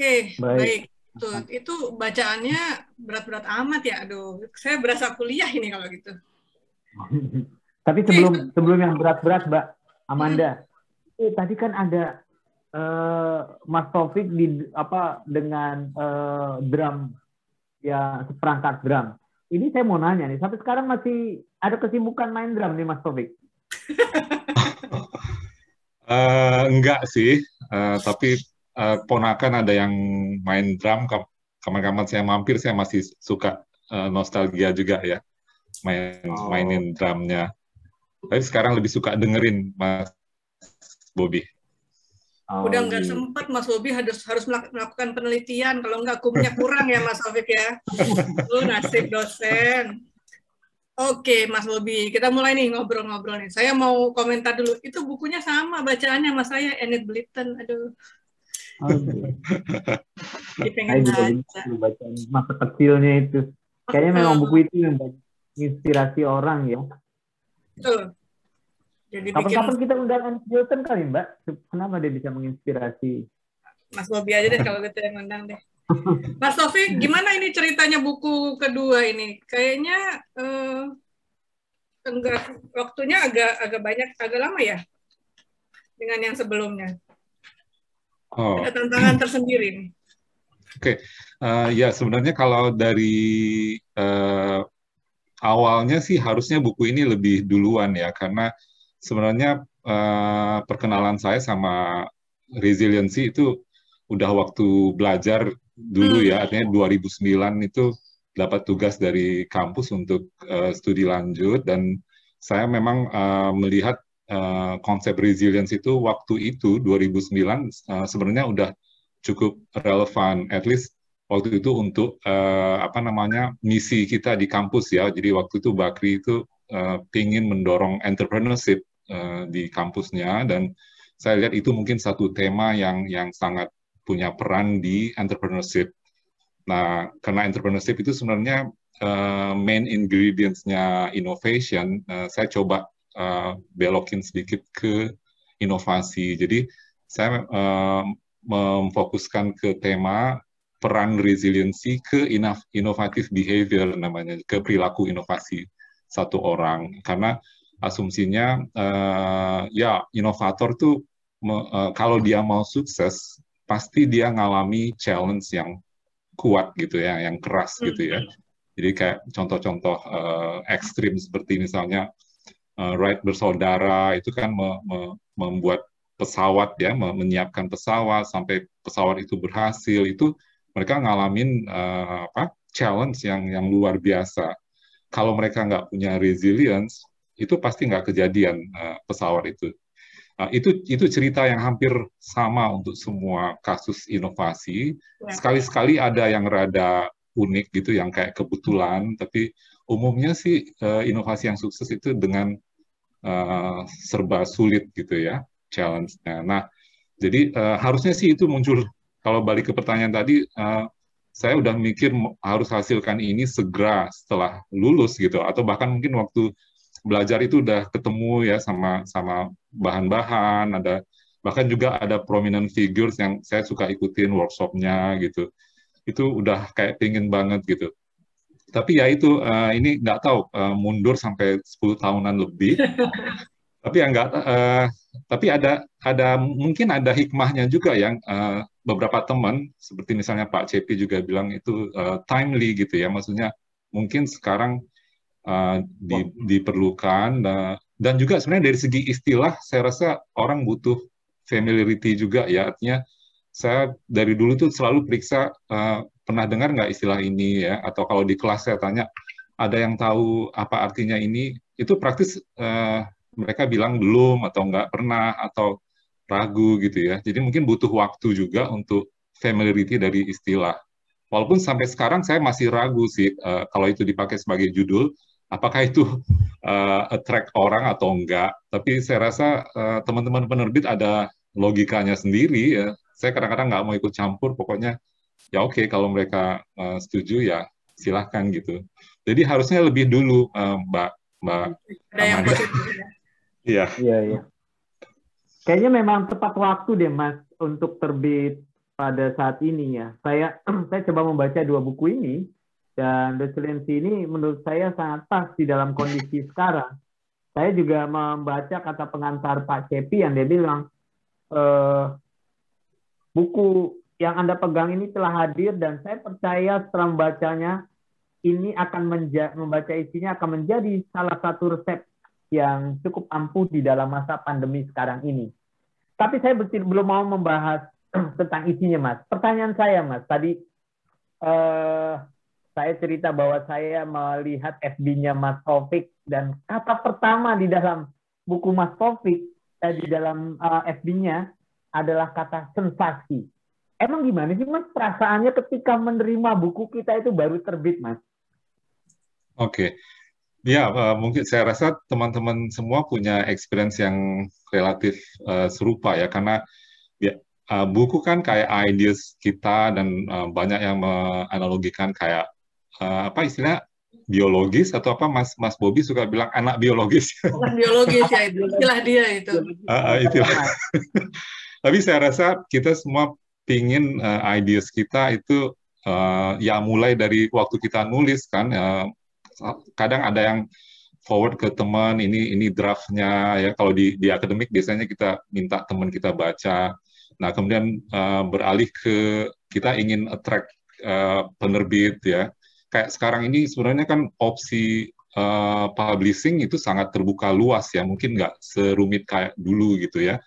Oke, baik. baik. Tuh, itu bacaannya berat-berat amat ya. Aduh, saya berasa kuliah ini kalau gitu. Tapi sebelum Oke. sebelum yang berat-berat, Mbak Amanda, hmm. eh, tadi kan ada uh, Mas Taufik di apa dengan uh, drum ya perangkat drum. Ini saya mau nanya nih, sampai sekarang masih ada kesibukan main drum nih Mas Taufik? uh, enggak sih, uh, tapi uh, ponakan ada yang main drum. Kapan-kapan saya mampir, saya masih suka uh, nostalgia juga ya, main oh. mainin drumnya. Tapi sekarang lebih suka dengerin Mas Bobby. Oh, Udah nggak iya. sempat Mas Bobby harus harus melakukan penelitian. Kalau nggak kumnya kurang ya Mas Taufik ya. Lu nasib dosen. Oke, Mas Bobby, kita mulai nih ngobrol-ngobrol nih. Saya mau komentar dulu. Itu bukunya sama bacaannya Mas saya, Enid Blyton. Aduh. Oh, Jadi pengen baca. Bacaan masa kecilnya itu. Kayaknya memang buku itu yang inspirasi orang ya. Betul. Jadi Kapan-kapan bikin... kita undang Blyton kali, Mbak. Kenapa dia bisa menginspirasi? Mas Bobby aja deh kalau gitu yang undang deh. Mas Taufik, gimana ini ceritanya buku kedua ini? Kayaknya eh, enggak waktunya agak agak banyak, agak lama ya dengan yang sebelumnya. Oh. Ada tantangan tersendiri. Oke, okay. uh, eh, ya sebenarnya kalau dari uh, awalnya sih harusnya buku ini lebih duluan ya, karena sebenarnya uh, perkenalan saya sama resiliency itu udah waktu belajar dulu ya, hmm. artinya 2009 itu dapat tugas dari kampus untuk uh, studi lanjut dan saya memang uh, melihat uh, konsep resilience itu waktu itu 2009 uh, sebenarnya udah cukup relevan, at least waktu itu untuk uh, apa namanya misi kita di kampus ya. Jadi waktu itu Bakri itu ingin mendorong entrepreneurship di kampusnya dan saya lihat itu mungkin satu tema yang yang sangat punya peran di entrepreneurship. Nah, karena entrepreneurship itu sebenarnya uh, main ingredients-nya innovation, uh, saya coba uh, belokin sedikit ke inovasi. Jadi saya uh, memfokuskan ke tema peran resiliensi ke inovatif behavior namanya, ke perilaku inovasi satu orang. Karena asumsinya uh, ya inovator tuh uh, kalau dia mau sukses pasti dia ngalami challenge yang kuat gitu ya, yang keras gitu ya. Hmm. Jadi kayak contoh-contoh uh, ekstrim seperti misalnya uh, Wright bersaudara itu kan me me membuat pesawat ya, me menyiapkan pesawat sampai pesawat itu berhasil itu mereka ngalamin uh, apa challenge yang yang luar biasa. Kalau mereka nggak punya resilience itu pasti nggak kejadian uh, pesawat itu. Nah, itu itu cerita yang hampir sama untuk semua kasus inovasi. Ya. Sekali-sekali ada yang rada unik gitu, yang kayak kebetulan, tapi umumnya sih uh, inovasi yang sukses itu dengan uh, serba sulit gitu ya, challenge-nya. Nah, jadi uh, harusnya sih itu muncul. Kalau balik ke pertanyaan tadi, uh, saya udah mikir harus hasilkan ini segera setelah lulus gitu, atau bahkan mungkin waktu belajar itu udah ketemu ya sama sama bahan-bahan, ada bahkan juga ada prominent figures yang saya suka ikutin workshopnya gitu. Itu udah kayak pingin banget gitu. Tapi ya itu uh, ini nggak tahu uh, mundur sampai 10 tahunan lebih. tapi ya nggak uh, tapi ada ada mungkin ada hikmahnya juga yang uh, beberapa teman seperti misalnya Pak Cepi juga bilang itu uh, timely gitu ya maksudnya mungkin sekarang uh, di, diperlukan uh, dan juga sebenarnya dari segi istilah saya rasa orang butuh familiarity juga ya artinya saya dari dulu tuh selalu periksa uh, pernah dengar nggak istilah ini ya atau kalau di kelas saya tanya ada yang tahu apa artinya ini itu praktis uh, mereka bilang belum atau nggak pernah atau ragu gitu ya jadi mungkin butuh waktu juga untuk familiarity dari istilah walaupun sampai sekarang saya masih ragu sih uh, kalau itu dipakai sebagai judul apakah itu uh, attract orang atau enggak. Tapi saya rasa uh, teman-teman penerbit ada logikanya sendiri ya. Saya kadang-kadang nggak mau ikut campur, pokoknya ya oke okay, kalau mereka uh, setuju ya silahkan gitu. Jadi harusnya lebih dulu uh, Mbak Mbak Ada yang ya. Iya. Iya, iya. Kayaknya memang tepat waktu deh Mas untuk terbit pada saat ini ya. Saya saya coba membaca dua buku ini dan resiliensi ini menurut saya sangat pas di dalam kondisi sekarang. Saya juga membaca kata pengantar Pak Cepi yang dia bilang eh, buku yang Anda pegang ini telah hadir dan saya percaya setelah membacanya ini akan menja membaca isinya akan menjadi salah satu resep yang cukup ampuh di dalam masa pandemi sekarang ini. Tapi saya belum mau membahas tentang isinya, Mas. Pertanyaan saya, Mas, tadi eh, saya cerita bahwa saya melihat FB-nya Mas Taufik dan kata pertama di dalam buku Mas Taufik eh, di dalam uh, FB-nya adalah kata sensasi. Emang gimana sih Mas perasaannya ketika menerima buku kita itu baru terbit, Mas? Oke. Okay. Ya, uh, mungkin saya rasa teman-teman semua punya experience yang relatif uh, serupa ya, karena ya uh, buku kan kayak ideas kita dan uh, banyak yang menganalogikan kayak uh, apa istilah biologis atau apa Mas Mas Bobi suka bilang anak biologis. Anak biologis ya itu istilah dia itu. Uh, uh, itulah. Tapi saya rasa kita semua pingin uh, ideas kita itu uh, ya mulai dari waktu kita nulis kan. Uh, kadang ada yang forward ke teman ini ini draftnya ya. Kalau di di akademik biasanya kita minta teman kita baca. Nah kemudian uh, beralih ke kita ingin attract uh, penerbit ya. Kayak sekarang ini sebenarnya kan opsi uh, publishing itu sangat terbuka luas ya. Mungkin nggak serumit kayak dulu gitu ya.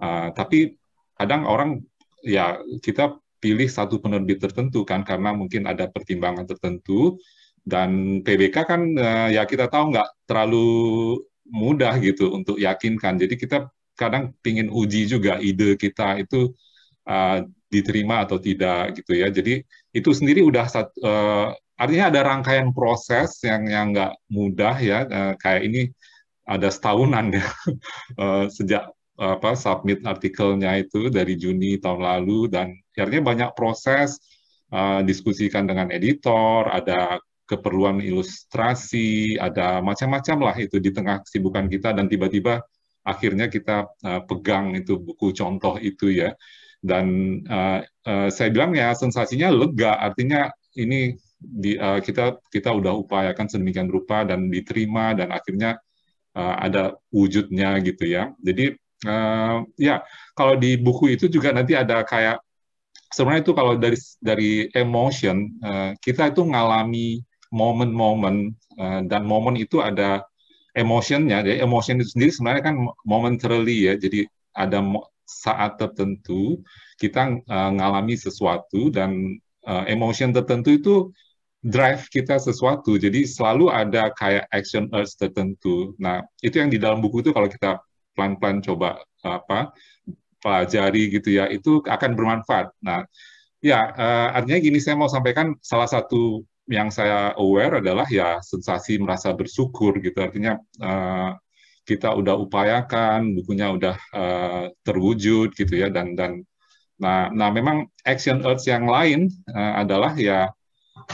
Uh, tapi kadang orang ya kita pilih satu penerbit tertentu kan karena mungkin ada pertimbangan tertentu dan PBK kan uh, ya kita tahu nggak terlalu mudah gitu untuk yakinkan. Jadi kita kadang pingin uji juga ide kita itu uh, diterima atau tidak gitu ya. Jadi itu sendiri udah satu, uh, eh, artinya ada rangkaian proses yang yang nggak mudah ya. Uh, kayak ini ada setahunan ya uh, sejak apa submit artikelnya itu dari Juni tahun lalu dan akhirnya banyak proses uh, diskusikan dengan editor, ada keperluan ilustrasi, ada macam-macam lah itu di tengah kesibukan kita dan tiba-tiba akhirnya kita uh, pegang itu buku contoh itu ya. Dan uh, uh, saya bilang ya sensasinya lega, artinya ini di, uh, kita kita udah upayakan sedemikian rupa dan diterima dan akhirnya uh, ada wujudnya gitu ya. Jadi uh, ya kalau di buku itu juga nanti ada kayak sebenarnya itu kalau dari dari emotion uh, kita itu ngalami momen-momen uh, dan momen itu ada emotionnya. Jadi emotion itu sendiri sebenarnya kan momentarily ya. Jadi ada saat tertentu kita uh, ngalami sesuatu dan uh, emotion tertentu itu drive kita sesuatu. Jadi selalu ada kayak action urge tertentu. Nah itu yang di dalam buku itu kalau kita pelan-pelan coba apa pelajari gitu ya itu akan bermanfaat. Nah ya uh, artinya gini saya mau sampaikan salah satu yang saya aware adalah ya sensasi merasa bersyukur gitu. Artinya uh, kita udah upayakan bukunya udah uh, terwujud gitu ya dan dan nah nah memang action urge yang lain uh, adalah ya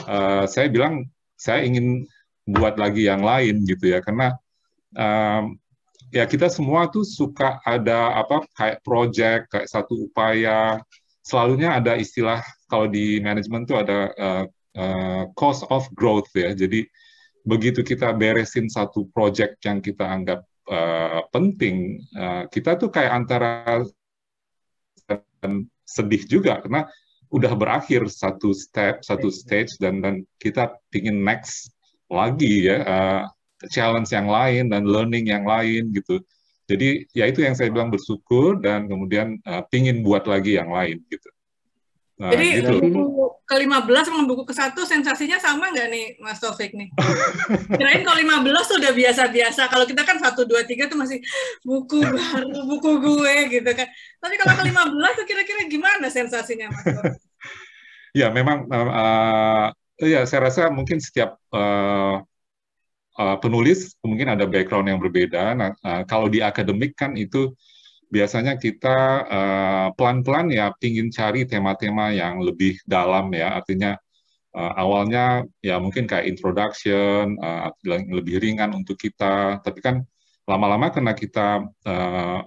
uh, saya bilang saya ingin buat lagi yang lain gitu ya karena um, ya kita semua tuh suka ada apa kayak project kayak satu upaya selalunya ada istilah kalau di manajemen tuh ada uh, uh, cost of growth ya. Jadi begitu kita beresin satu project yang kita anggap uh, penting, uh, kita tuh kayak antara sedih juga karena udah berakhir satu step, satu stage dan dan kita ingin next lagi ya uh, challenge yang lain dan learning yang lain gitu. Jadi ya itu yang saya bilang bersyukur dan kemudian uh, pingin buat lagi yang lain gitu. Nah, Jadi gitu. buku ke-15 sama buku ke-1 sensasinya sama nggak nih Mas Taufik nih? Kirain kalau 15 tuh udah biasa-biasa. Kalau kita kan 1, 2, 3 tuh masih buku baru, buku gue gitu kan. Tapi kalau ke-15 tuh kira-kira gimana sensasinya Mas Taufik? ya memang, uh, ya saya rasa mungkin setiap uh, uh, penulis mungkin ada background yang berbeda. Nah, uh, kalau di akademik kan itu biasanya kita uh, pelan-pelan ya ingin cari tema-tema yang lebih dalam ya artinya uh, awalnya ya mungkin kayak introduction uh, lebih ringan untuk kita tapi kan lama-lama karena kita uh,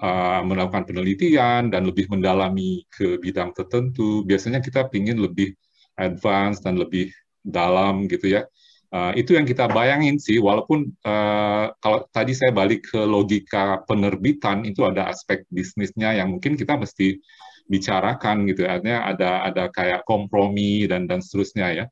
uh, melakukan penelitian dan lebih mendalami ke bidang tertentu, biasanya kita ingin lebih advance dan lebih dalam gitu ya. Uh, itu yang kita bayangin sih, walaupun uh, kalau tadi saya balik ke logika penerbitan itu ada aspek bisnisnya yang mungkin kita mesti bicarakan gitu, artinya ada ada kayak kompromi dan dan seterusnya ya.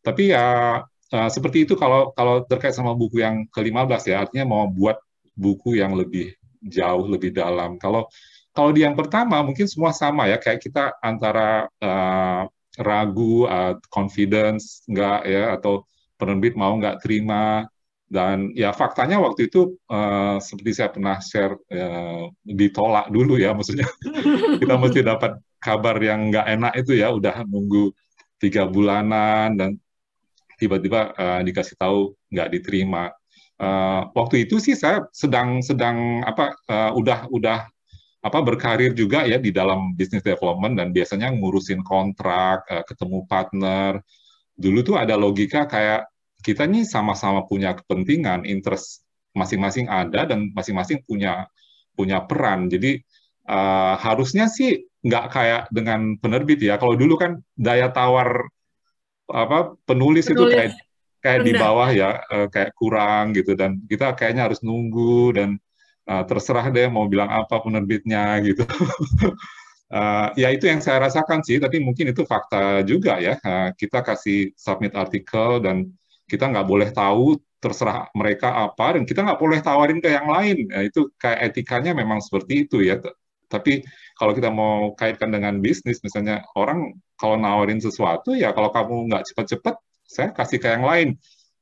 Tapi ya uh, seperti itu kalau kalau terkait sama buku yang ke-15 ya, artinya mau buat buku yang lebih jauh lebih dalam. Kalau kalau di yang pertama mungkin semua sama ya, kayak kita antara uh, ragu, uh, confidence enggak ya atau penerbit mau nggak terima. Dan ya faktanya waktu itu uh, seperti saya pernah share uh, ditolak dulu ya maksudnya. Kita mesti dapat kabar yang nggak enak itu ya udah nunggu tiga bulanan dan tiba-tiba uh, dikasih tahu nggak diterima. Uh, waktu itu sih saya sedang sedang apa uh, udah udah apa berkarir juga ya di dalam business development dan biasanya ngurusin kontrak uh, ketemu partner dulu tuh ada logika kayak kita nih sama-sama punya kepentingan, interest masing-masing ada dan masing-masing punya punya peran. Jadi uh, harusnya sih nggak kayak dengan penerbit ya. Kalau dulu kan daya tawar apa penulis, penulis. itu kayak kayak di bawah ya, uh, kayak kurang gitu dan kita kayaknya harus nunggu dan uh, terserah deh mau bilang apa penerbitnya gitu. Uh, ya itu yang saya rasakan sih, tapi mungkin itu fakta juga ya. Uh, kita kasih submit artikel dan kita nggak boleh tahu terserah mereka apa dan kita nggak boleh tawarin ke yang lain. Ya, itu kayak etikanya memang seperti itu ya. Tapi kalau kita mau kaitkan dengan bisnis, misalnya orang kalau nawarin sesuatu ya kalau kamu nggak cepat-cepat, saya kasih ke yang lain.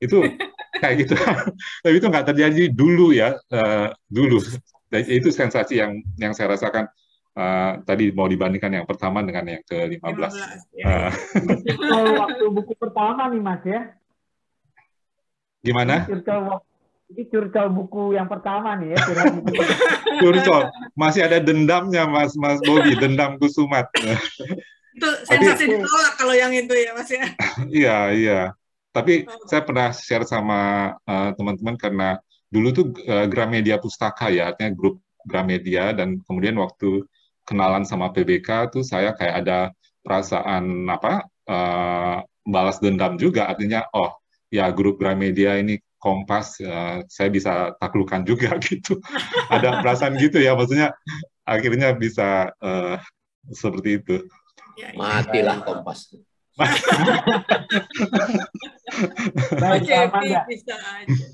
Itu kayak gitu. Tapi itu nggak terjadi dulu ya, uh, dulu. Dan itu sensasi yang yang saya rasakan uh, tadi mau dibandingkan yang pertama dengan yang ke-15. 15 ya. uh. waktu buku pertama nih Mas ya. Gimana? Ini curcol buku yang pertama nih ya. curcol. Masih ada dendamnya Mas Mas Bobi, dendam Kusumat. itu sensasi ditolak kalau yang itu ya Mas ya. iya, iya. Tapi oh. saya pernah share sama uh, teman-teman karena dulu tuh uh, Gramedia Pustaka ya, artinya grup Gramedia dan kemudian waktu kenalan sama PBK tuh saya kayak ada perasaan apa uh, balas dendam juga. Artinya oh ya grup Gramedia ini Kompas uh, saya bisa taklukan juga gitu. Ada perasaan gitu ya maksudnya akhirnya bisa uh, seperti itu. Ya, ya. matilah Kompas. Baik, bisa aja.